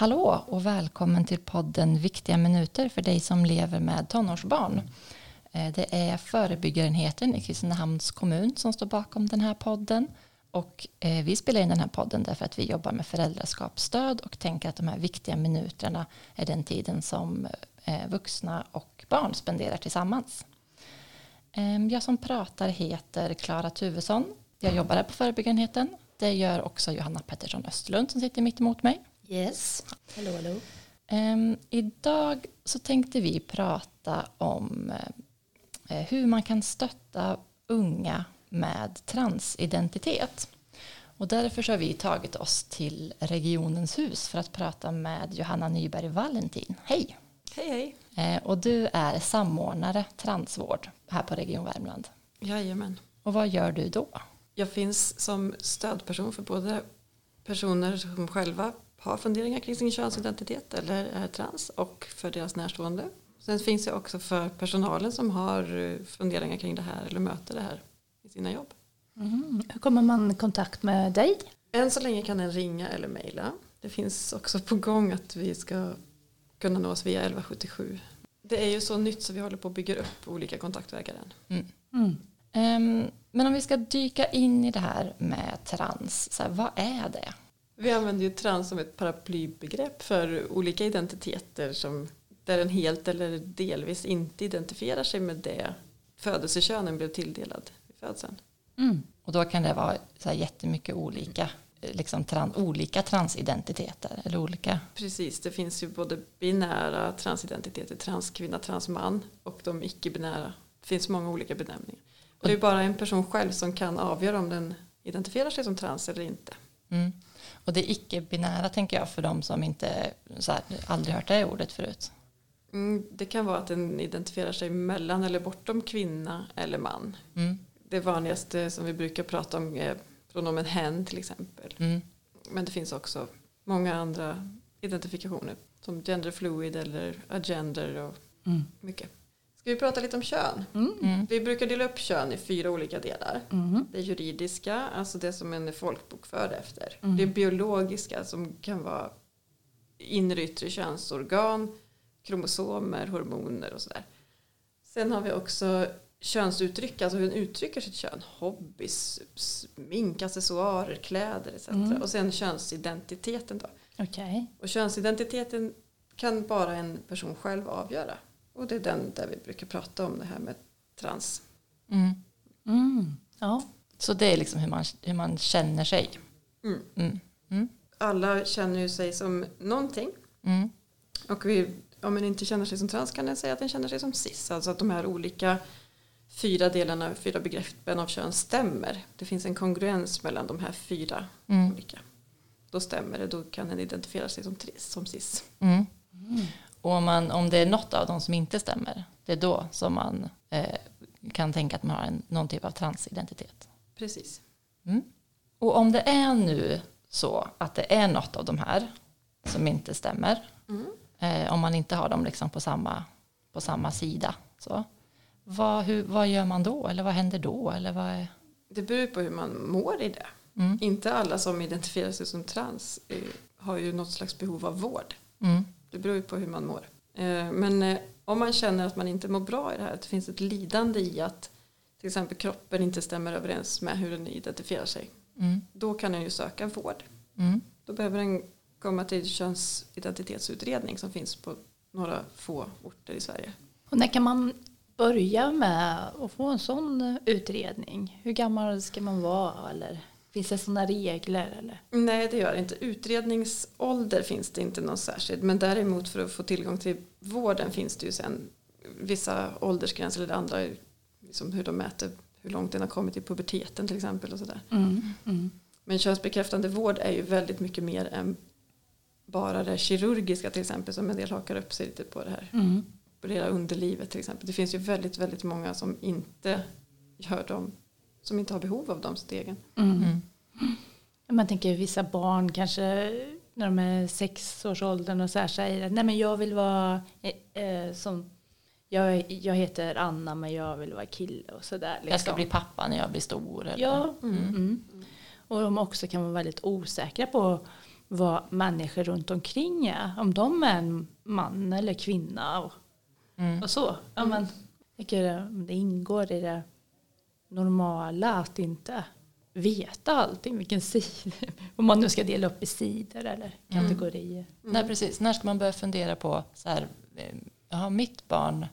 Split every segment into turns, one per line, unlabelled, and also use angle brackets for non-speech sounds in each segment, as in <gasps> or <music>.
Hallå och välkommen till podden Viktiga minuter för dig som lever med tonårsbarn. Eh, det är förebyggarenheten i Kristinehamns kommun som står bakom den här podden. Och eh, vi spelar in den här podden därför att vi jobbar med föräldraskapsstöd och tänker att de här viktiga minuterna är den tiden som eh, vuxna och barn spenderar tillsammans. Ehm, jag som pratar heter Klara Tuvesson. Jag jobbar här på förebyggarenheten. Det gör också Johanna Pettersson Östlund som sitter mitt emot mig.
Yes, hallå hallå.
Um, idag så tänkte vi prata om uh, hur man kan stötta unga med transidentitet. Och därför så har vi tagit oss till Regionens hus för att prata med Johanna Nyberg Valentin. Hej!
Hej hej!
Uh, och du är samordnare transvård här på Region Värmland.
Jajamän.
Och vad gör du då?
Jag finns som stödperson för både personer som själva har funderingar kring sin könsidentitet eller är trans och för deras närstående. Sen finns jag också för personalen som har eh, funderingar kring det här eller möter det här i sina jobb.
Mm. Hur kommer man i kontakt med dig?
Än så länge kan den ringa eller mejla. Det finns också på gång att vi ska kunna nås via 1177. Det är ju så nytt så vi håller på att bygga upp olika kontaktvägar än.
Mm. Mm. Um, men om vi ska dyka in i det här med trans, så här, vad är det?
Vi använder ju trans som ett paraplybegrepp för olika identiteter som där en helt eller delvis inte identifierar sig med det födelsekönen blev tilldelad i födseln.
Mm. Och då kan det vara så här jättemycket olika, liksom trans, olika transidentiteter eller olika.
Precis, det finns ju både binära transidentiteter, transkvinna, transman och de icke-binära. Det finns många olika benämningar. Och det är bara en person själv som kan avgöra om den identifierar sig som trans eller inte.
Mm. Och det icke-binära tänker jag för de som inte så här, aldrig hört det ordet förut.
Mm, det kan vara att den identifierar sig mellan eller bortom kvinna eller man. Mm. Det vanligaste som vi brukar prata om är pronomen hen till exempel. Mm. Men det finns också många andra identifikationer som genderfluid eller agender och mm. mycket. Ska vi prata lite om kön? Mm. Vi brukar dela upp kön i fyra olika delar. Mm. Det juridiska, alltså det som en är folkbokförd efter. Mm. Det biologiska som kan vara inre yttre könsorgan, kromosomer, hormoner och sådär. Sen har vi också könsuttryck, alltså hur den uttrycker sitt kön. Hobbys, smink, accessoarer, kläder etc. Mm. Och sen könsidentiteten då.
Okay.
Och könsidentiteten kan bara en person själv avgöra. Och det är den där vi brukar prata om det här med trans.
Mm. Mm. Ja. Så det är liksom hur man, hur man känner sig.
Mm. mm. mm. Alla känner ju sig som någonting. Mm. Och vi, om man inte känner sig som trans kan den säga att den känner sig som cis. Alltså att de här olika fyra delarna, fyra begreppen av kön stämmer. Det finns en kongruens mellan de här fyra olika. Då stämmer det, då kan den identifiera sig som, som cis.
Och om, man, om det är något av dem som inte stämmer, det är då som man eh, kan tänka att man har en, någon typ av transidentitet.
Precis.
Mm. Och om det är nu så att det är något av de här som inte stämmer, mm. eh, om man inte har dem liksom på, samma, på samma sida, så, vad, hur, vad gör man då? Eller vad händer då? Eller vad är...
Det beror på hur man mår i det. Mm. Inte alla som identifierar sig som trans eh, har ju något slags behov av vård. Det beror ju på hur man mår. Eh, men eh, om man känner att man inte mår bra i det här, att det finns ett lidande i att till exempel kroppen inte stämmer överens med hur den identifierar sig. Mm. Då kan den ju söka vård. Mm. Då behöver den komma till könsidentitetsutredning som finns på några få orter i Sverige.
Och när kan man börja med att få en sån utredning? Hur gammal ska man vara? Eller? Finns det sådana regler? Eller?
Nej, det gör det inte. Utredningsålder finns det inte någon särskild. Men däremot för att få tillgång till vården finns det ju sen vissa åldersgränser eller andra, liksom hur de mäter hur långt den har kommit i puberteten till exempel. och sådär. Mm, mm. Men könsbekräftande vård är ju väldigt mycket mer än bara det kirurgiska till exempel som en del hakar upp sig lite på det här. Mm. Operera underlivet till exempel. Det finns ju väldigt, väldigt många som inte gör dem som inte har behov av de stegen. Mm. Mm.
Man tänker vissa barn kanske när de är sexårsåldern och så här säger nej men jag vill vara eh, eh, som jag, jag heter Anna men jag vill vara kille och sådär. Liksom.
Jag ska bli pappa när jag blir stor. Eller?
Ja. Mm. mm. Och de också kan vara väldigt osäkra på vad människor runt omkring är. Om de är en man eller kvinna och, mm. och så. Ja, men, tycker det ingår i det normala att inte veta allting, vilken sida, <laughs> om man nu ska dela upp i sidor eller mm. kategorier. Mm.
Nej, precis. När ska man börja fundera på så här, ja, mitt barn,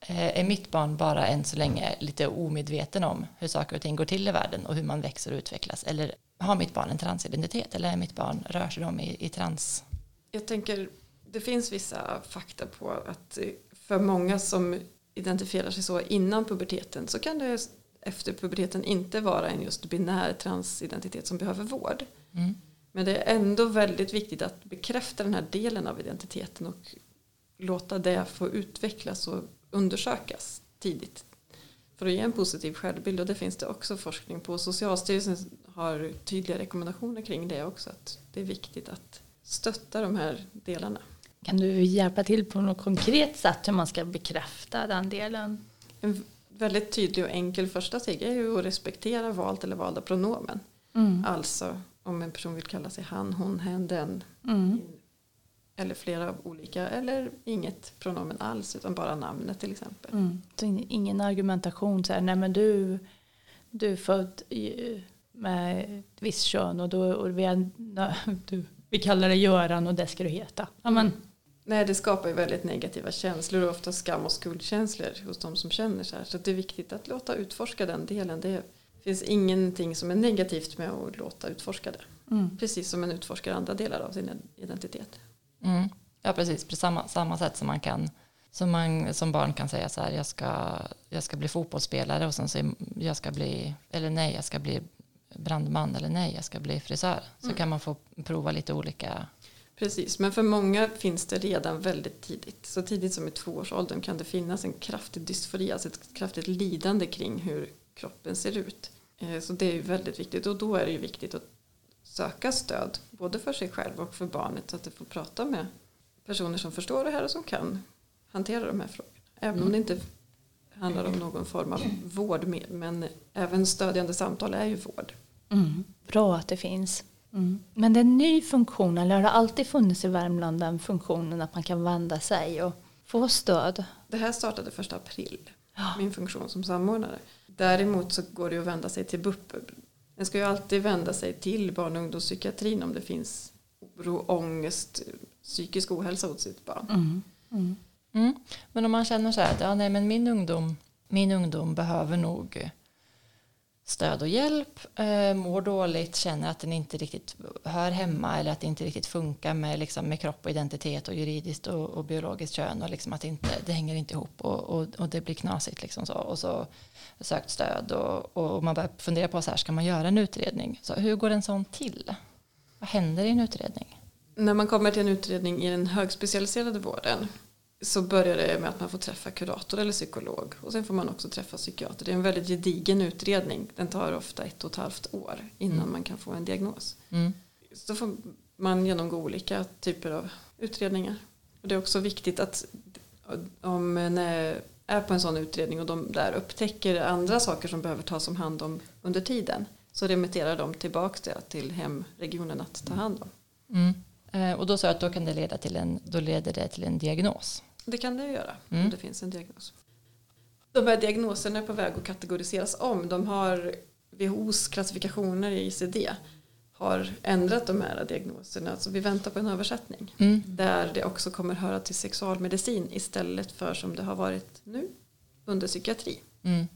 eh, är mitt barn bara än så länge lite omedveten om hur saker och ting går till i världen och hur man växer och utvecklas? Eller har mitt barn en transidentitet eller är mitt barn, rör sig de i, i trans?
Jag tänker, det finns vissa fakta på att för många som identifierar sig så innan puberteten så kan det efter puberteten inte vara en just binär transidentitet som behöver vård. Mm. Men det är ändå väldigt viktigt att bekräfta den här delen av identiteten och låta det få utvecklas och undersökas tidigt. För att ge en positiv självbild och det finns det också forskning på. Socialstyrelsen har tydliga rekommendationer kring det också. Att det är viktigt att stötta de här delarna.
Kan du hjälpa till på något konkret sätt hur man ska bekräfta den delen?
En väldigt tydlig och enkel första steg är ju att respektera valt eller valda pronomen. Mm. Alltså om en person vill kalla sig han, hon, hen, den. Mm. Eller flera olika eller inget pronomen alls utan bara namnet till exempel. Mm.
Så ingen argumentation så här, nej men du, du är född med ett visst kön och, då, och vi, är, <laughs> du, vi kallar dig Göran och det ska du heta. Ja, men,
Nej, det skapar ju väldigt negativa känslor och ofta skam och skuldkänslor hos de som känner så här. Så det är viktigt att låta utforska den delen. Det finns ingenting som är negativt med att låta utforska det. Mm. Precis som man utforskar andra delar av sin identitet.
Mm. Ja, precis. På samma, samma sätt som man kan som man som barn kan säga så här, jag ska, jag ska bli fotbollsspelare och sen så jag ska bli, eller nej, jag ska bli brandman eller nej, jag ska bli frisör. Så mm. kan man få prova lite olika
Precis, men för många finns det redan väldigt tidigt. Så tidigt som i tvåårsåldern kan det finnas en kraftig dysfori, alltså ett kraftigt lidande kring hur kroppen ser ut. Eh, så det är väldigt viktigt och då är det ju viktigt att söka stöd både för sig själv och för barnet så att du får prata med personer som förstår det här och som kan hantera de här frågorna. Även om det inte handlar om någon form av vård men även stödjande samtal är ju vård.
Mm. Bra att det finns. Mm. Men det är en ny funktion, eller har det alltid funnits i Värmland den funktionen att man kan vända sig och få stöd?
Det här startade första april, ja. min funktion som samordnare. Däremot så går det att vända sig till BUP. Den ska ju alltid vända sig till barn och ungdomspsykiatrin om det finns oro, ångest, psykisk ohälsa hos sitt barn. Mm.
Mm. mm. Men om man känner så här att ja, nej, men min, ungdom, min ungdom behöver nog stöd och hjälp, eh, mår dåligt, känner att den inte riktigt hör hemma eller att det inte riktigt funkar med, liksom, med kropp och identitet och juridiskt och, och biologiskt kön och liksom att det, inte, det hänger inte ihop och, och, och det blir knasigt liksom så och så sökt stöd och, och man börjar fundera på så här, ska man göra en utredning? Så hur går en sån till? Vad händer i en utredning?
När man kommer till en utredning i den högspecialiserade vården så börjar det med att man får träffa kurator eller psykolog och sen får man också träffa psykiater. Det är en väldigt gedigen utredning. Den tar ofta ett och ett halvt år innan mm. man kan få en diagnos. Mm. Så får man genomgå olika typer av utredningar. Och det är också viktigt att om man är på en sån utredning och de där upptäcker andra saker som behöver tas om hand om under tiden så remitterar de tillbaka till hemregionen att ta hand om.
Mm. Eh, och då sa jag att då kan det leda till en, då leder det till en diagnos.
Det kan det göra mm. om det finns en diagnos. De här diagnoserna är på väg att kategoriseras om. De har WHOs klassifikationer i ICD har ändrat de här diagnoserna. Så vi väntar på en översättning. Mm. Där det också kommer höra till sexualmedicin istället för som det har varit nu under psykiatri. Mm.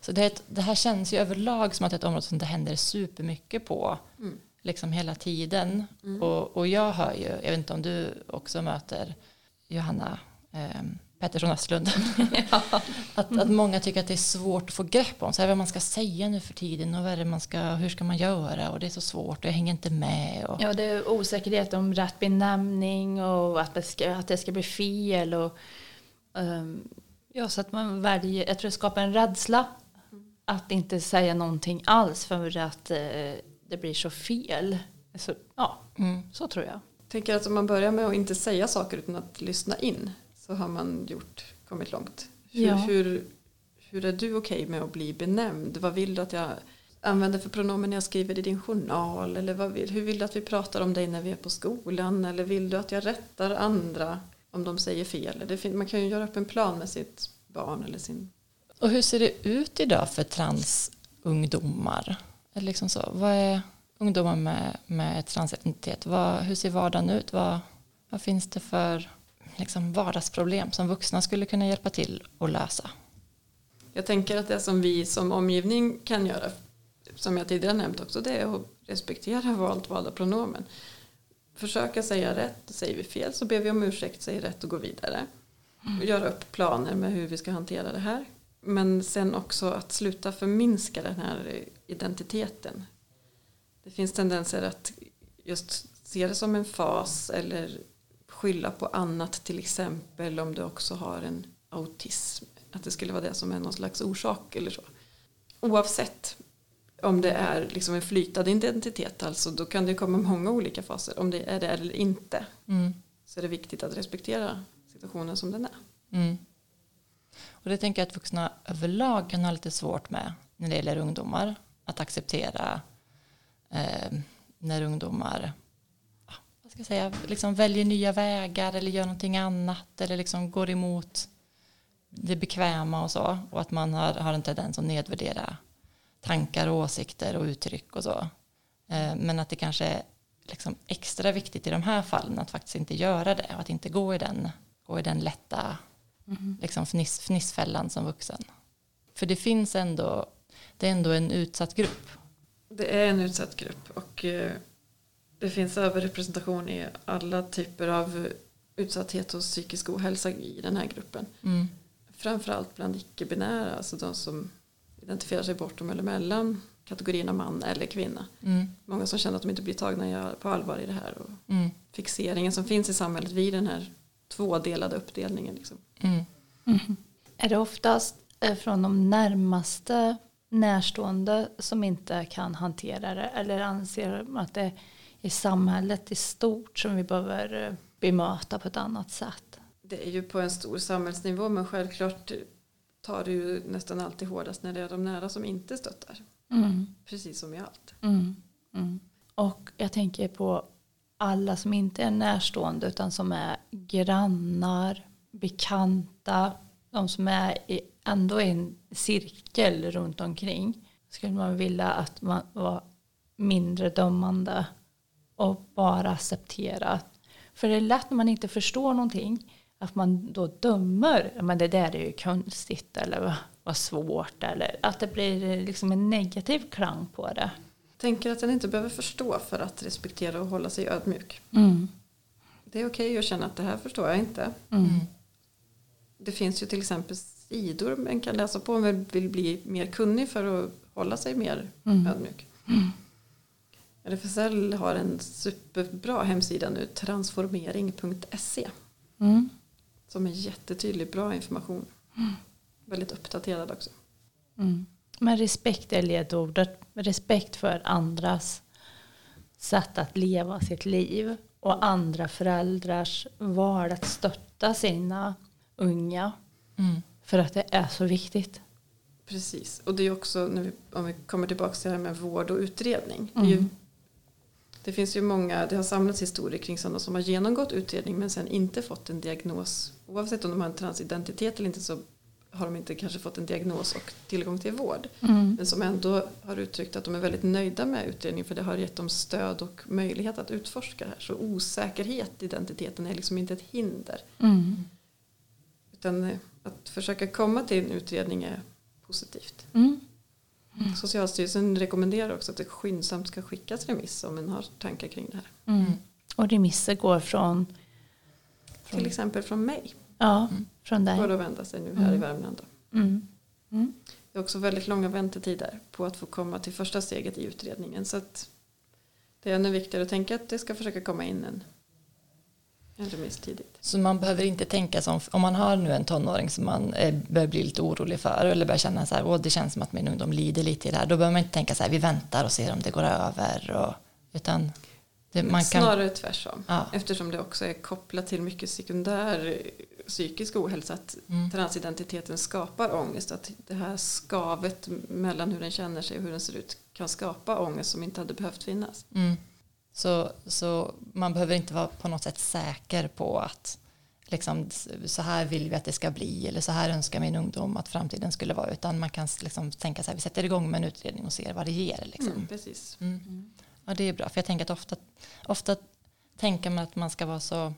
Så det, det, här känns ju överlag som att det är ett område som det händer supermycket på. Mm. Liksom hela tiden. Mm. Och, och jag hör ju, jag vet inte om du också möter Johanna eh, Pettersson Östlund. <laughs> ja. <laughs> att, att många tycker att det är svårt att få grepp om. Så här, vad man ska säga nu för tiden och vad är man ska, hur ska man göra och det är så svårt och jag hänger inte med. Och...
Ja, det är osäkerhet om rätt benämning och att det ska, att det ska bli fel. Och, um, ja, så att man väljer, jag tror det skapar en rädsla att inte säga någonting alls för att uh, det blir så fel. Så, ja, mm. så tror jag.
Jag tänker att om man börjar med att inte säga saker utan att lyssna in så har man gjort, kommit långt. Hur, ja. hur, hur är du okej okay med att bli benämnd? Vad vill du att jag använder för pronomen när jag skriver i din journal? Eller vad vill, hur vill du att vi pratar om dig när vi är på skolan? Eller vill du att jag rättar andra om de säger fel? Det, man kan ju göra upp en plan med sitt barn eller sin...
Och hur ser det ut idag för transungdomar? Liksom så, vad är ungdomar med, med transidentitet? Vad, hur ser vardagen ut? Vad, vad finns det för liksom, vardagsproblem som vuxna skulle kunna hjälpa till att lösa?
Jag tänker att det som vi som omgivning kan göra, som jag tidigare nämnt också, det är att respektera valt valda pronomen. Försöka säga rätt, säger vi fel så ber vi om ursäkt, säger rätt och går vidare. Och göra upp planer med hur vi ska hantera det här. Men sen också att sluta förminska den här identiteten. Det finns tendenser att just se det som en fas eller skylla på annat till exempel om du också har en autism. Att det skulle vara det som är någon slags orsak eller så. Oavsett om det är liksom en flytande identitet, alltså då kan det komma många olika faser. Om det är det eller inte mm. så är det viktigt att respektera situationen som den är. Mm.
Och det tänker jag att vuxna överlag kan ha lite svårt med när det gäller ungdomar. Att acceptera eh, när ungdomar ska jag säga, liksom väljer nya vägar eller gör någonting annat eller liksom går emot det bekväma och så. Och att man har, har en tendens att nedvärdera tankar och åsikter och uttryck och så. Eh, men att det kanske är liksom extra viktigt i de här fallen att faktiskt inte göra det och att inte gå i den, gå i den lätta mm. liksom fniss, fnissfällan som vuxen. För det finns ändå, det är ändå en utsatt grupp.
Det är en utsatt grupp och eh, det finns överrepresentation i alla typer av utsatthet och psykisk ohälsa i den här gruppen. Mm. Framförallt bland icke-binära, alltså de som identifierar sig bortom eller mellan kategorierna man eller kvinna. Mm. Många som känner att de inte blir tagna på allvar i det här. Och mm. Fixeringen som finns i samhället vid den här tvådelade uppdelningen. Liksom. Mm.
Mm. Är det oftast eh, från de närmaste närstående som inte kan hantera det? Eller anser man att det är samhället i stort som vi behöver eh, bemöta på ett annat sätt?
Det är ju på en stor samhällsnivå men självklart tar det ju nästan alltid hårdast när det är de nära som inte stöttar. Mm. Precis som i allt. Mm.
Mm. Och jag tänker på alla som inte är närstående utan som är grannar, bekanta, de som är i, ändå i en cirkel runt omkring. Skulle man vilja att man var mindre dömande och bara acceptera. För det är lätt när man inte förstår någonting att man då dömer, men det där är ju konstigt eller vad svårt eller att det blir liksom en negativ klang på det.
Tänker att den inte behöver förstå för att respektera och hålla sig ödmjuk. Mm. Det är okej okay att känna att det här förstår jag inte. Mm. Det finns ju till exempel sidor man kan läsa på om man vill bli mer kunnig för att hålla sig mer mm. ödmjuk. Mm. RFSL har en superbra hemsida nu, transformering.se. Mm. Som är jättetydlig, bra information. Mm. Väldigt uppdaterad också.
Mm. Men respekt är ledordet. Respekt för andras sätt att leva sitt liv. Och andra föräldrars val att stötta sina unga. Mm. För att det är så viktigt.
Precis, och det är också, när vi, om vi kommer tillbaka till det här med vård och utredning. Det, ju, mm. Det finns ju många, det har samlats historier kring sådana som har genomgått utredning men sen inte fått en diagnos oavsett om de har en transidentitet eller inte så har de inte kanske fått en diagnos och tillgång till vård. Mm. Men som ändå har uttryckt att de är väldigt nöjda med utredningen för det har gett dem stöd och möjlighet att utforska det här. Så osäkerhet i identiteten är liksom inte ett hinder. Mm. Utan eh, att försöka komma till en utredning är positivt. Mm. Mm. Socialstyrelsen rekommenderar också att det skyndsamt ska skickas remiss om man har tankar kring det här.
Mm. Och remisser går från
till exempel från mig.
Ja, från dig.
Går att vända sig nu här mm. i Värmland. Mm. Mm. Det är också väldigt långa väntetider på att få komma till första steget i utredningen. Så att det är ännu viktigare att tänka att det ska försöka komma in en.
Så man behöver inte tänka som, om man har nu en tonåring som man eh, börjar bli lite orolig för eller börjar känna så här, Åh, det känns som att min ungdom lider lite i det här. Då behöver man inte tänka så här, vi väntar och ser om det går över. Och, utan Det, man kan,
Snarare tvärtom.
Ja.
Eftersom det också är kopplat till mycket sekundär eh, psykisk ohälsa. Att
Mm.
transidentiteten skapar ångest. Att det här skavet mellan hur den känner sig och hur den ser ut kan skapa ångest som inte hade behövt finnas.
mm. Så, så man behöver inte vara på något sätt säker på att liksom, så här vill vi att det ska bli eller så här önskar min ungdom att framtiden skulle vara utan man kan liksom tänka så här vi sätter igång med en utredning och ser vad det ger. Liksom.
Mm, precis.
Mm. Ja, det är bra. För jag tänker att ofta, ofta tänker man att man ska vara så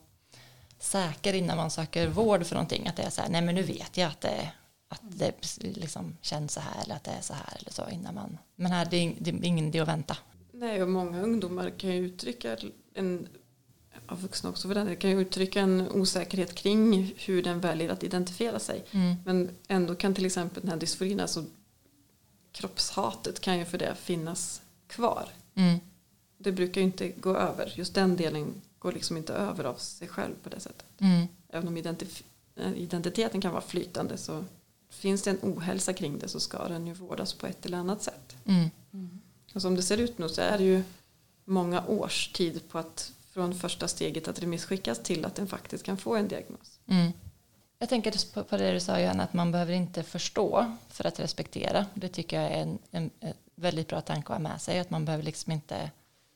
säker innan man söker vård för någonting. Att det är så här, nej men nu vet jag att det, att det liksom känns så här eller att det är så här eller så innan man. Men här, det är, det är ingen idé att vänta.
Nej, och många ungdomar kan ju uttrycka en, ja, vuxna också för den kan ju uttrycka en osäkerhet kring hur den väljer att identifiera sig.
Mm.
Men ändå kan till exempel den här dysforin, alltså kroppshatet kan ju för det finnas kvar.
Mm.
Det brukar ju inte gå över. Just den delen går liksom inte över av sig själv på det sättet.
Mm.
Även om identif- eh, identiteten kan vara flytande så finns det en ohälsa kring det så ska den ju vårdas på ett eller annat sätt.
Mm.
Alltså, Och som det ser ut nu så är det ju många års tid på att från första steget att remisskickas till att den faktiskt kan få en diagnos.
Mm. Jag tänker på, det du sa Johanna, att man behöver inte förstå för att respektera. Det tycker jag är en, en, en väldigt bra tanke att ha med sig. Att man behöver liksom inte,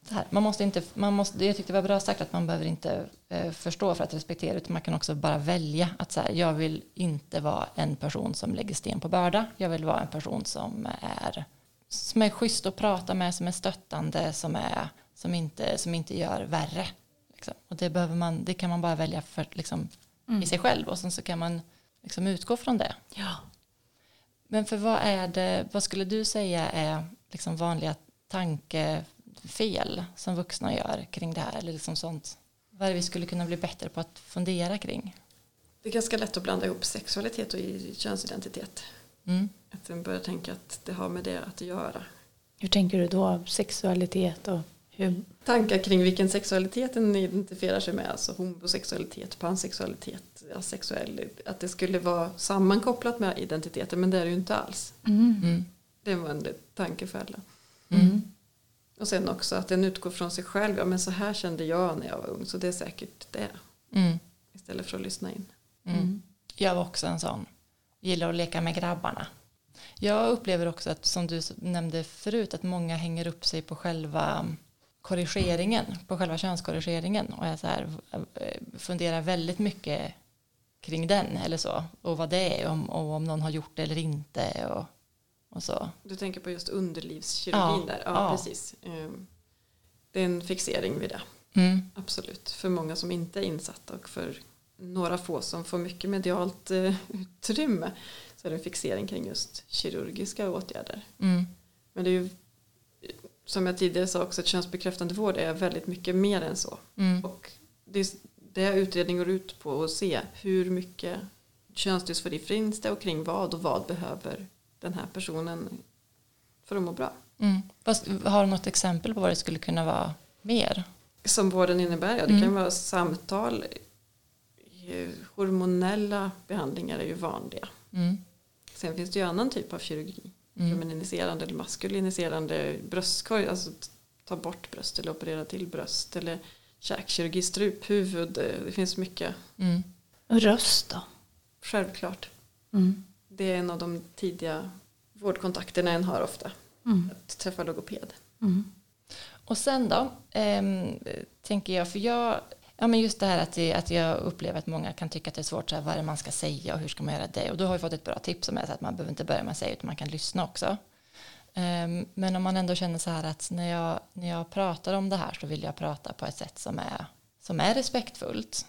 så här, man måste inte man måste, jag tyckte det var bra sagt att man behöver inte eh, förstå för att respektera utan man kan också bara välja att så här, jag vill inte vara en person som lägger sten på börda. Jag vill vara en person som är, som är schysst att prata med, som är stöttande, som, är, som, inte, som inte gör värre. Liksom. Och det, behöver man, det kan man bara välja för, liksom, i sig själv och sen så kan man liksom utgå från det.
Ja.
Men för vad är det, vad skulle du säga är liksom vanliga tankefel som vuxna gör kring det här? Eller liksom sånt, vad är det vi skulle kunna bli bättre på att fundera kring?
Det är ganska lätt att blanda ihop sexualitet och könsidentitet.
Mm.
Att den börjar tänka att det har med det att göra.
Hur tänker du då? Sexualitet och hur?
Tankar kring vilken sexualitet den identifierar sig med, alltså homosexualitet, pansexualitet, asexuell, att det skulle vara sammankopplat med identiteten, men det är det ju inte alls.
Mm.
Det var en tankefälla.
Mm.
Och sen också att den utgår från sig själv, ja men så här kände jag när jag var ung, så det är säkert det.
Mm.
Istället för att lyssna in.
Mm. Jag var också en sån. Gillar att leka med grabbarna. Jag upplever också att, som du nämnde förut, att många hänger upp sig på själva korrigeringen, på själva könskorrigeringen och jag så här, eh, funderar väldigt mycket kring den eller så och vad det är om, och om någon har gjort det eller inte och, och så.
Du tänker på just underlivskirurgin
Ja,
där? Ja,
ja.
precis. Ehm, Det är en fixering vid det,
Mm.
absolut. För många som inte är insatta och för några få som får mycket medialt eh, utrymme det en fixering kring just kirurgiska åtgärder.
Mm.
Men det är ju, som jag tidigare sa också, att könsbekräftande vård är väldigt mycket mer än så.
Mm.
Och det, är- det utredning går ut på att se hur mycket könsdysfori finns det och kring vad och vad behöver den här personen för att må bra.
Mm. Fast, har du något exempel på vad det skulle kunna vara mer?
Som vården innebär, ja det
Mm.
kan vara samtal, eh, hormonella behandlingar är ju vanliga.
Mm.
Sen finns det ju annan typ av kirurgi,
Mm.
femininiserande eller maskuliniserande bröstkorg, alltså ta bort bröst eller operera till bröst eller käkkirurgi, struphuvud, eh, det finns mycket.
Mm.
Och röst då?
Självklart.
Mm.
Det är en av de tidiga vårdkontakterna en har ofta.
Mm.
Att träffa logoped.
Mm.
Och sen då, ehm, tänker jag, för jag, ja men just det här att, det, att jag upplever att många kan tycka att det är svårt, så här, vad är det man ska säga och hur ska man göra det? Och då har jag fått ett bra tips som är att man behöver inte börja med att säga utan man kan lyssna också. Ehm, men om man ändå känner så här att när jag, när jag pratar om det här så vill jag prata på ett sätt som är, som är respektfullt.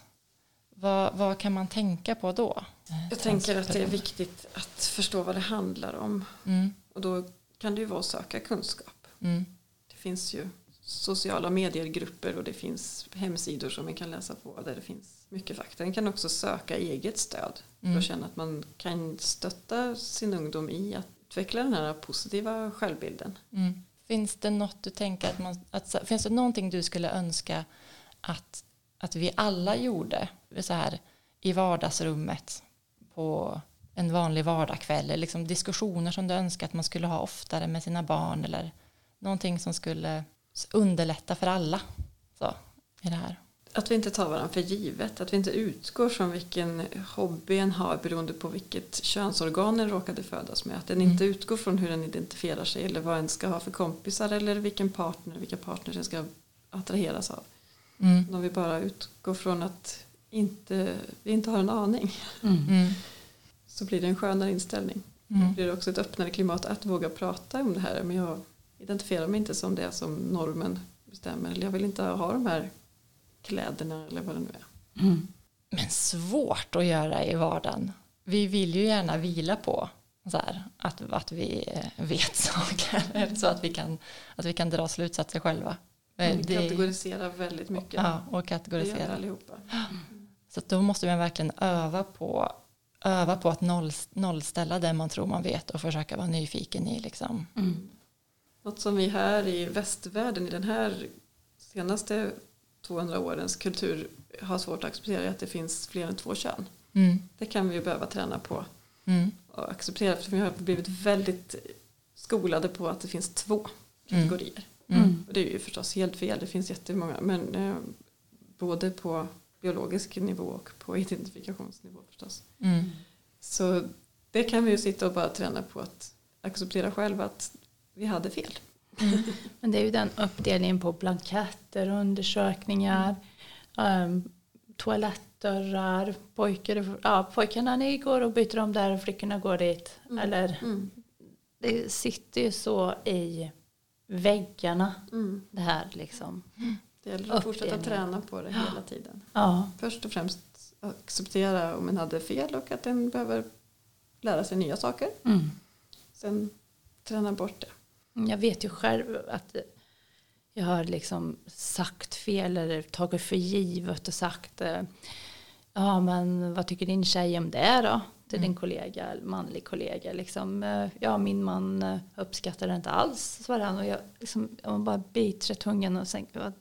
Vad, vad kan man tänka på då?
Jag tänker att det är viktigt att förstå vad det handlar om.
Mm,
Och då kan det ju vara att söka kunskap.
mm,
Det finns ju sociala mediegrupper och det finns hemsidor som man kan läsa på där det finns mycket fakta. Man kan också söka eget stöd för
Mm.
att känna att man kan stötta sin ungdom i att utveckla den här positiva självbilden.
mm. Finns det något du tänker att man, att, finns det någonting du skulle önska att, att vi alla gjorde så här i vardagsrummet på en vanlig vardagskväll eller liksom diskussioner som du önskar att man skulle ha oftare med sina barn eller någonting som skulle underlätta för alla så, i det här.
Att vi inte tar varandra för givet, att vi inte utgår från vilken hobby en har beroende på vilket könsorgan en råkade födas med. Att den inte utgår från hur den identifierar sig eller vad en ska ha för kompisar eller vilken partner, vilka partners en ska attraheras av.
Mm.
Om vi bara utgår från att inte, vi inte har en aning <laughs>
Mm.
så blir det en skönare inställning.
Mm.
Det blir också ett öppnare klimat att våga prata om det här. Men jag identifierar mig inte som det som normen bestämmer. Eller jag vill inte ha de här kläderna eller vad det nu är.
Mm.
Men svårt att göra i vardagen. Vi vill ju gärna vila på här, att, att vi vet <laughs> saker så att vi kan, att vi kan dra slutsatser själva.
Vi
det-
kategoriserar väldigt mycket.
Ja, och
det gör vi
kategorisera.
allihopa. <gasps>
Så då måste man verkligen öva på, öva på att noll, nollställa det man tror man vet och försöka vara nyfiken i. Liksom.
Mm.
Något som vi här i västvärlden i den här senaste 200 årens kultur har svårt att acceptera är att det finns fler än två kön.
Mm.
Det kan vi ju behöva träna på
Mm.
och acceptera för vi har blivit väldigt skolade på att det finns två kategorier.
Mm.
Och det är ju förstås helt fel, det finns jättemånga men eh, både på biologisk nivå och på identifikationsnivå förstås.
Mm.
Så det kan vi ju sitta och bara träna på att acceptera själva att vi hade fel.
Men det är ju den uppdelningen på blanketter, undersökningar, um, toalettdörrar, pojkar, ja, pojkarna ni går och byter om där och flickorna går dit.
Mm.
Eller
Mm.
det sitter ju så i väggarna
Mm.
det här liksom.
Det gäller att fortsätta träna på det hela tiden.
Ja.
Först och främst acceptera om en hade fel och att den behöver lära sig nya saker.
Mm.
Sen träna bort det.
Jag vet ju själv att jag har liksom sagt fel eller tagit för givet och sagt eh, ja men vad tycker din tjej om det då? Till din kollega, manlig kollega. Liksom, eh, ja min man eh, uppskattar det inte alls, svarade han. Och jag, liksom, jag bara biter i tungan och tänker vad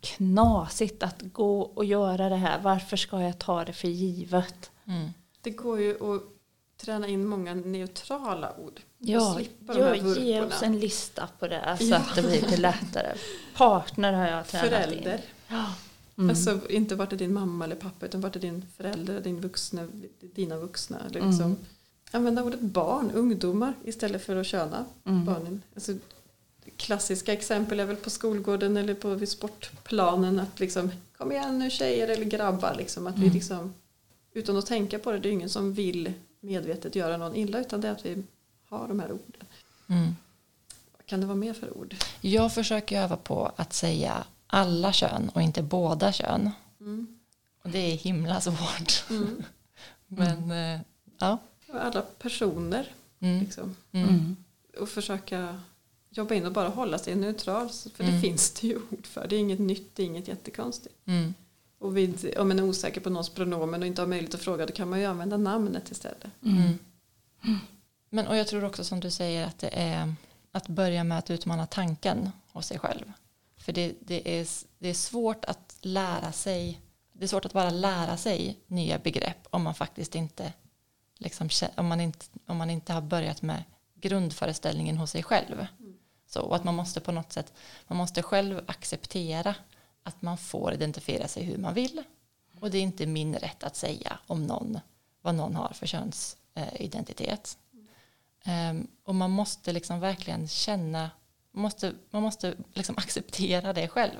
knasigt att gå och göra det här. Varför ska jag ta det för givet?
Mm.
Det går ju att träna in många neutrala ord.
Ja,
slippa de här
jag ge oss en lista på det så
Ja.
att det blir lite lättare. Partner har jag tränat
Förälder.
in. Ja. Mm.
Alltså inte vart är din mamma eller pappa utan vart är din förälder, din vuxna, dina vuxna. Liksom.
Mm.
Använda ordet barn, ungdomar istället för att köna
Mm.
barnen. Alltså, klassiska exempel är väl på skolgården eller på vid sportplanen att liksom kom igen nu tjejer eller grabbar liksom att vi
Mm.
liksom utan att tänka på det, det är ingen som vill medvetet göra någon illa utan det är att vi har de här orden.
Mm.
Vad kan det vara mer för ord?
Jag försöker öva på att säga alla kön och inte båda kön.
Mm.
Och det är himla svårt.
Mm. <laughs>
Men eh, ja.
Alla personer
Mm.
liksom.
Mm.
Mm.
och försöka jobba in och bara hålla sig neutral. För det
Mm.
finns det ju ord för. Det är inget nytt, det är inget jättekonstigt.
Mm.
Och vid, om man är osäker på någons pronomen och inte har möjlighet att fråga då kan man ju använda namnet istället.
Mm. Men och jag tror också som du säger att det är att börja med att utmana tanken hos sig själv. För det, det, är, det är svårt att lära sig, det är svårt att bara lära sig nya begrepp om man faktiskt inte, liksom, om man inte, om man inte har börjat med grundföreställningen hos sig själv. Så, att man måste på något sätt, man måste själv acceptera att man får identifiera sig hur man vill. Och det är inte min rätt att säga om någon, vad någon har för könsidentitet. Ehm, och man måste liksom verkligen känna, man måste, man måste liksom acceptera det själv.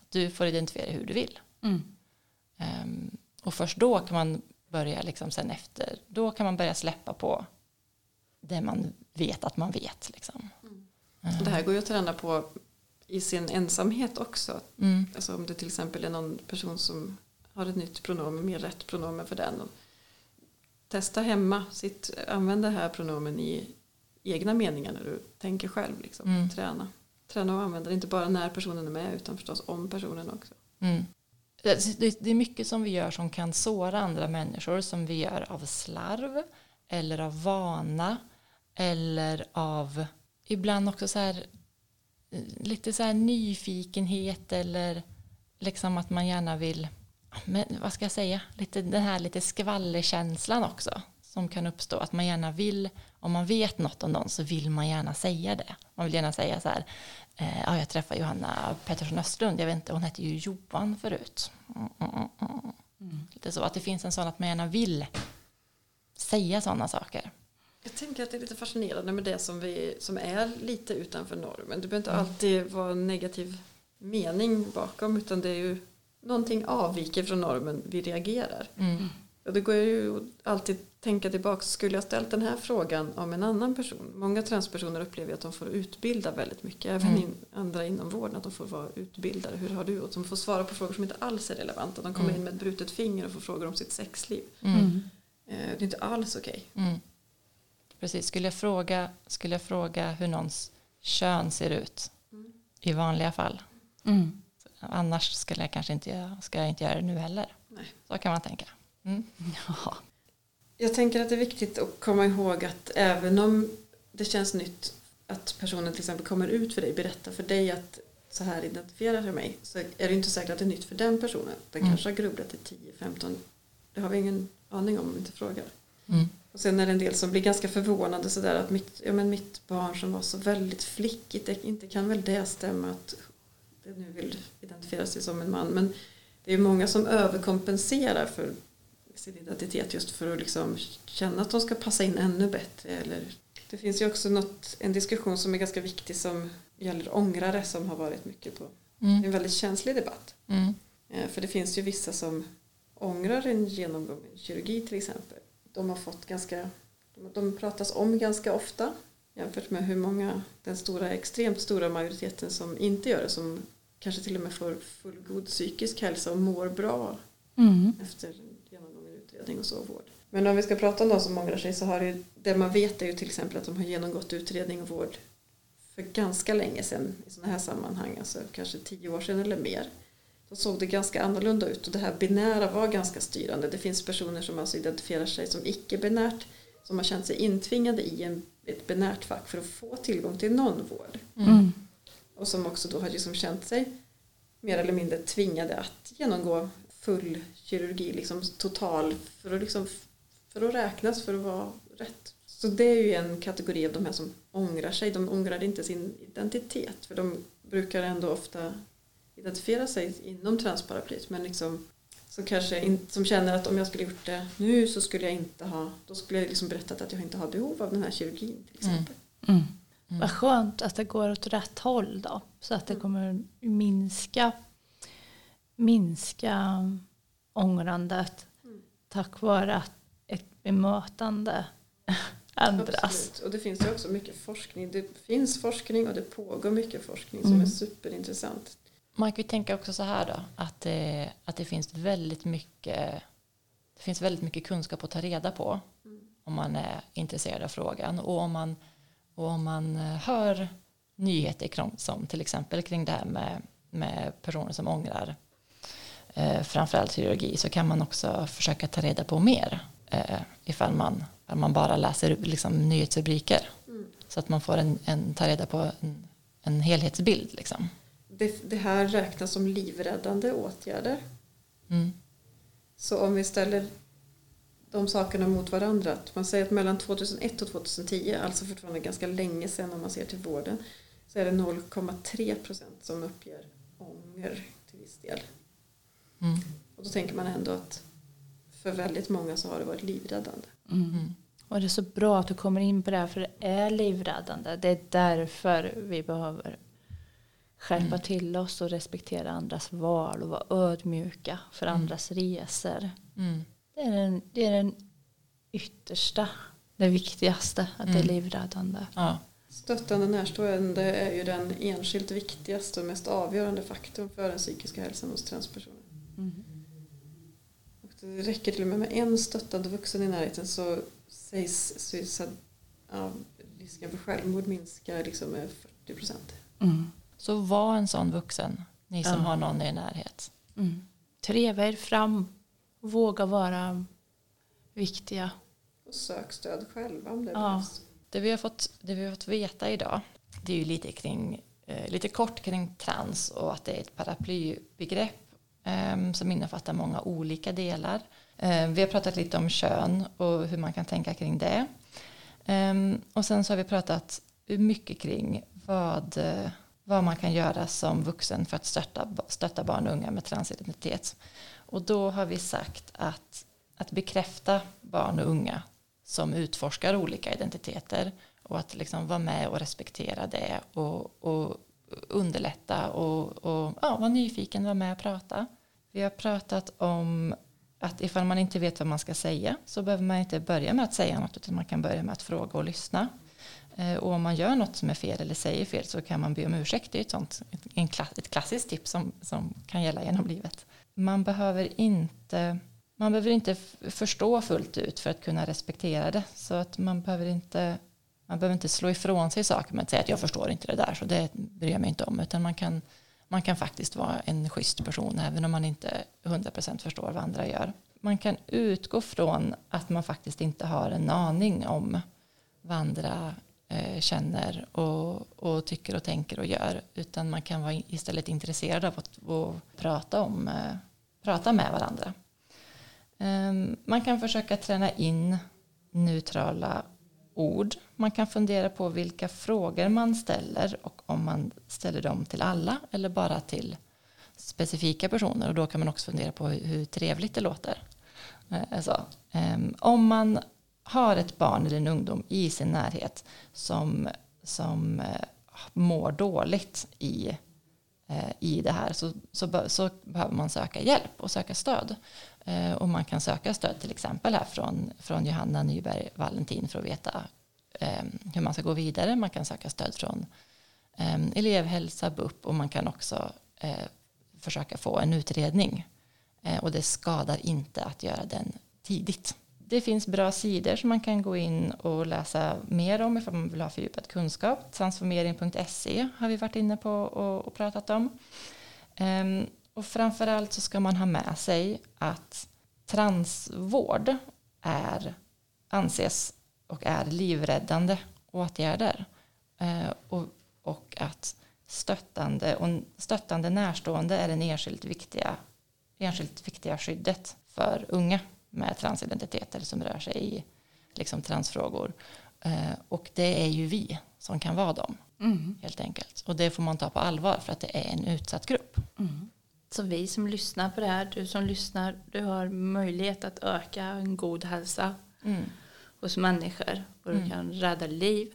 Att du får identifiera hur du vill.
Mm.
Ehm, och först då kan man börja liksom sen efter, då kan man börja släppa på det man vet att man vet. Liksom.
Det här går ju att träna på i sin ensamhet också.
Mm.
Alltså om det till exempel är någon person som har ett nytt pronomen, mer rätt pronomen för den. Och testa hemma, sitt, använd det här pronomen i egna meningar när du tänker själv. Liksom.
Mm.
Träna. Träna och använda det inte bara när personen är med utan förstås om personen också.
Mm. Det, det- det är mycket som vi gör som kan såra andra människor som vi gör av slarv eller av vana eller av ibland också så här eh, lite så här nyfikenhet eller liksom att man gärna vill men vad ska jag säga lite den här lite skvallerkänslan också som kan uppstå. Att man gärna vill, om man vet något om någon så vill man gärna säga det. Man vill gärna säga så här, eh, ja, jag träffade Johanna Pettersson Östlund, jag vet inte, hon hette ju Johan förut. Mm, mm. mm. mm. Lite så, att det finns en sån att man gärna vill säga sådana saker.
Jag tänker att det är lite fascinerande med det som, vi, som är lite utanför normen. Det behöver inte alltid vara en negativ mening bakom utan det är ju någonting avviker från normen, vi reagerar. Mm. Och det går ju alltid tänka tillbaka, skulle jag ställt den här frågan om en annan person? Många transpersoner upplever att de får utbilda väldigt mycket, även mm. in, andra inom vården, att de får vara utbildare. Hur har du gjort? De får svara på frågor som inte alls är relevanta. De kommer mm. in med ett brutet finger och får frågor om sitt sexliv. Mm. mm. Eh, det är inte alls okej. Okay. Mm.
Precis, skulle jag, fråga, skulle jag fråga hur någons kön ser ut i vanliga fall Annars skulle jag kanske inte, ska jag inte göra det nu heller. Nej. Så kan man tänka. Mm.
Ja. Jag tänker att det är viktigt att komma ihåg att även om det känns nytt att personen till exempel kommer ut för dig, berättar för dig att så här identifierar jag mig så är det inte säkert att det är nytt för den personen. Den mm. kanske har grubblat i 10-15, det har vi ingen aning om om vi inte frågar. Mm. Och sen är det en del som blir ganska förvånade sådär att mitt, ja, men mitt barn som var så väldigt flickigt, inte kan väl det stämma att det nu vill identifiera sig som en man. Men det är många som överkompenserar för sin identitet just för att liksom känna att de ska passa in ännu bättre. Eller, det finns ju också något, en diskussion som är ganska viktig som gäller ångrare som har varit mycket på mm. en väldigt känslig debatt. Mm. Eh, för det finns ju vissa som ångrar en genomgång i kirurgi till exempel. De har fått ganska, de pratas om ganska ofta jämfört med hur många, den stora, extremt stora majoriteten som inte gör det som kanske till och med får fullgod psykisk hälsa och mår bra mm. efter genomgången utredning och så vård. Men om vi ska prata om de som ångrar sig så har det, det man vet är ju till exempel att de har genomgått utredning och vård för ganska länge sedan i sådana här sammanhang, alltså kanske tio år sedan eller mer. Då såg det ganska annorlunda ut och det här binära var ganska styrande. Det finns personer som alltså identifierar sig som icke-binärt som har känt sig intvingade i en, ett binärt fack för att få tillgång till någon vård. Mm och som också då har liksom känt sig mer eller mindre tvingade att genomgå full kirurgi, liksom total, för att, liksom, för att räknas, för att vara rätt. Så det är ju en kategori av de här som ångrar sig. De ångrar inte sin identitet, för de brukar ändå ofta identifiera sig inom transparaplyt, men liksom som kanske in, som känner att om jag skulle gjort det nu så skulle jag inte ha, då skulle jag liksom berättat att jag inte har behov av den här kirurgin till mm. exempel. Mm. Mm.
Mm. Vad skönt att det går åt rätt håll då. Så att det mm. kommer minska, minska ångrandet mm. tack vare att ett bemötande <laughs> ändras. Absolut.
Och det finns ju också mycket forskning. Det finns forskning och det pågår mycket forskning som mm. är superintressant.
Man kan ju tänka också så här då, att det, att det finns väldigt mycket det finns väldigt mycket kunskap att ta reda på mm. om man är intresserad av frågan och om man och om man eh, hör nyheter som till exempel kring det här med, med personer som ångrar eh, framförallt kirurgi så kan man också försöka ta reda på mer eh, ifall man, ifall man bara läser liksom, nyhetsrubriker mm. så att man får en, en ta reda på en, en helhetsbild. Liksom.
Det, det, här räknas som livräddande åtgärder. Mm. Så om vi ställer de sakerna mot varandra. man säger att mellan 2001 och 2010, alltså fortfarande ganska länge sedan om man ser till vården, så är det 0,3 procent som uppger ånger till viss del. Mm. Och då tänker man ändå att för väldigt många så har det varit livräddande.
Mm. Och det är så bra att du kommer in på det här för det är livräddande. Det är därför vi behöver skärpa mm. till oss och respektera andras val och vara ödmjuka för mm. andras resor. Mm. Det är den, det är den yttersta, det viktigaste, att mm. det är mm. livräddande. Ja.
Stöttande närstående är ju den enskilt viktigaste och mest avgörande faktorn för den psykiska hälsan hos transpersoner. Mm. Och det räcker till och med med en stöttande vuxen i närheten så sägs suicid, ja, risken för självmord minska liksom med 40 procent.
Mm. Så var en sån vuxen, ni som ja. har någon i er närhet.
Mm. Treva er fram våga vara viktiga.
Och sök stöd själva om det ja. behövs.
Det vi, har fått, det vi har fått veta idag det är ju lite, kring, eh, lite kort kring trans och att det är ett paraplybegrepp eh, som innefattar många olika delar. Eh, vi har pratat lite om kön och hur man kan tänka kring det. Ehm, och sen så har vi pratat mycket kring vad, vad man kan göra som vuxen för att stötta, stötta barn och unga med transidentitet. Och då har vi sagt att, att bekräfta barn och unga som utforskar olika identiteter och att liksom vara med och respektera det och, och underlätta och, och ja, vara nyfiken, vara med och prata. Vi har pratat om att ifall man inte vet vad man ska säga så behöver man inte börja med att säga något utan man kan börja med att fråga och lyssna. Eh, och om man gör något som är fel eller säger fel så kan man be om ursäkt. Det är ett, sånt, klass, ett klassiskt tips som, som kan gälla genom livet. Man behöver inte man behöver inte förstå fullt ut för att kunna respektera det. Så att man behöver inte, man behöver inte slå ifrån sig saker med att säga att jag förstår inte det där så det bryr jag mig inte om. Utan man kan, man kan faktiskt vara en schysst person även om man inte 100% förstår vad andra gör. Man kan utgå från att man faktiskt inte har en aning om vad andra eh, känner och, och, tycker och tänker och gör. Utan man kan vara istället intresserad av att, att prata, om, eh, prata med varandra. Ehm, man kan försöka träna in neutrala ord. Man kan fundera på vilka frågor man ställer och om man ställer dem till alla eller bara till specifika personer och då kan man också fundera på hur trevligt det låter. Eh, alltså, ehm, om man har ett barn eller en ungdom i sin närhet som, som eh, mår dåligt i, eh, i det här så, så, så behöver man söka hjälp och söka stöd. Eh, och man kan söka stöd till exempel här från, från Johanna Nyberg Valentin för att veta hur man ska gå vidare. Man kan söka stöd från elevhälsa, BUP och man kan också försöka få en utredning. Och det skadar inte att göra den tidigt. Det finns bra sidor som man kan gå in och läsa mer om ifall man vill ha fördjupad kunskap. Transformering.se har vi varit inne på och, och pratat om. Um, och framförallt så ska man ha med sig att transvård är, anses och är livräddande åtgärder. Uh, och, och att stöttande, och stöttande närstående är det enskilt viktiga, enskilt viktiga skyddet för unga med transidentiteter som rör sig i liksom, transfrågor. Eh, och det är ju vi som kan vara dem, mm. helt enkelt. Och det får man ta på allvar för att det är en utsatt grupp. Mm.
Så vi som lyssnar på det här, du som lyssnar, du har möjlighet att öka en god hälsa mm. hos människor och du mm. kan rädda liv.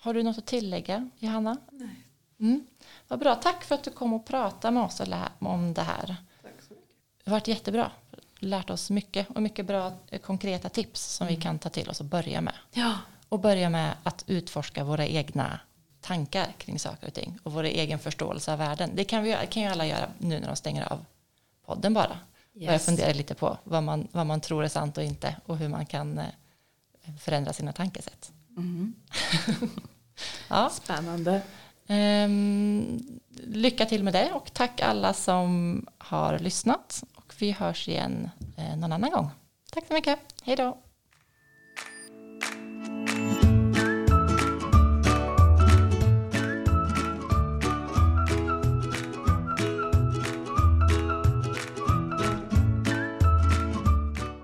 Har du något att tillägga, Johanna?
Nej.
Mm. Vad bra, tack för att du kom och pratade med oss om det här.
Tack så mycket.
Det har varit jättebra. Lärt oss mycket och mycket bra eh, konkreta tips som vi mm. kan ta till oss och börja med.
Ja.
Och börja med att utforska våra egna tankar kring saker och ting och vår egen förståelse av världen. Det kan, vi, kan ju alla göra nu när de stänger av podden bara. Yes. Börja fundera lite på vad man, vad man tror är sant och inte och hur man kan eh, förändra sina tankesätt.
Mm. <laughs> ja. Spännande.
Um, lycka till med det och tack alla som har lyssnat vi hörs igen eh, någon annan gång. Tack så mycket. Hej då.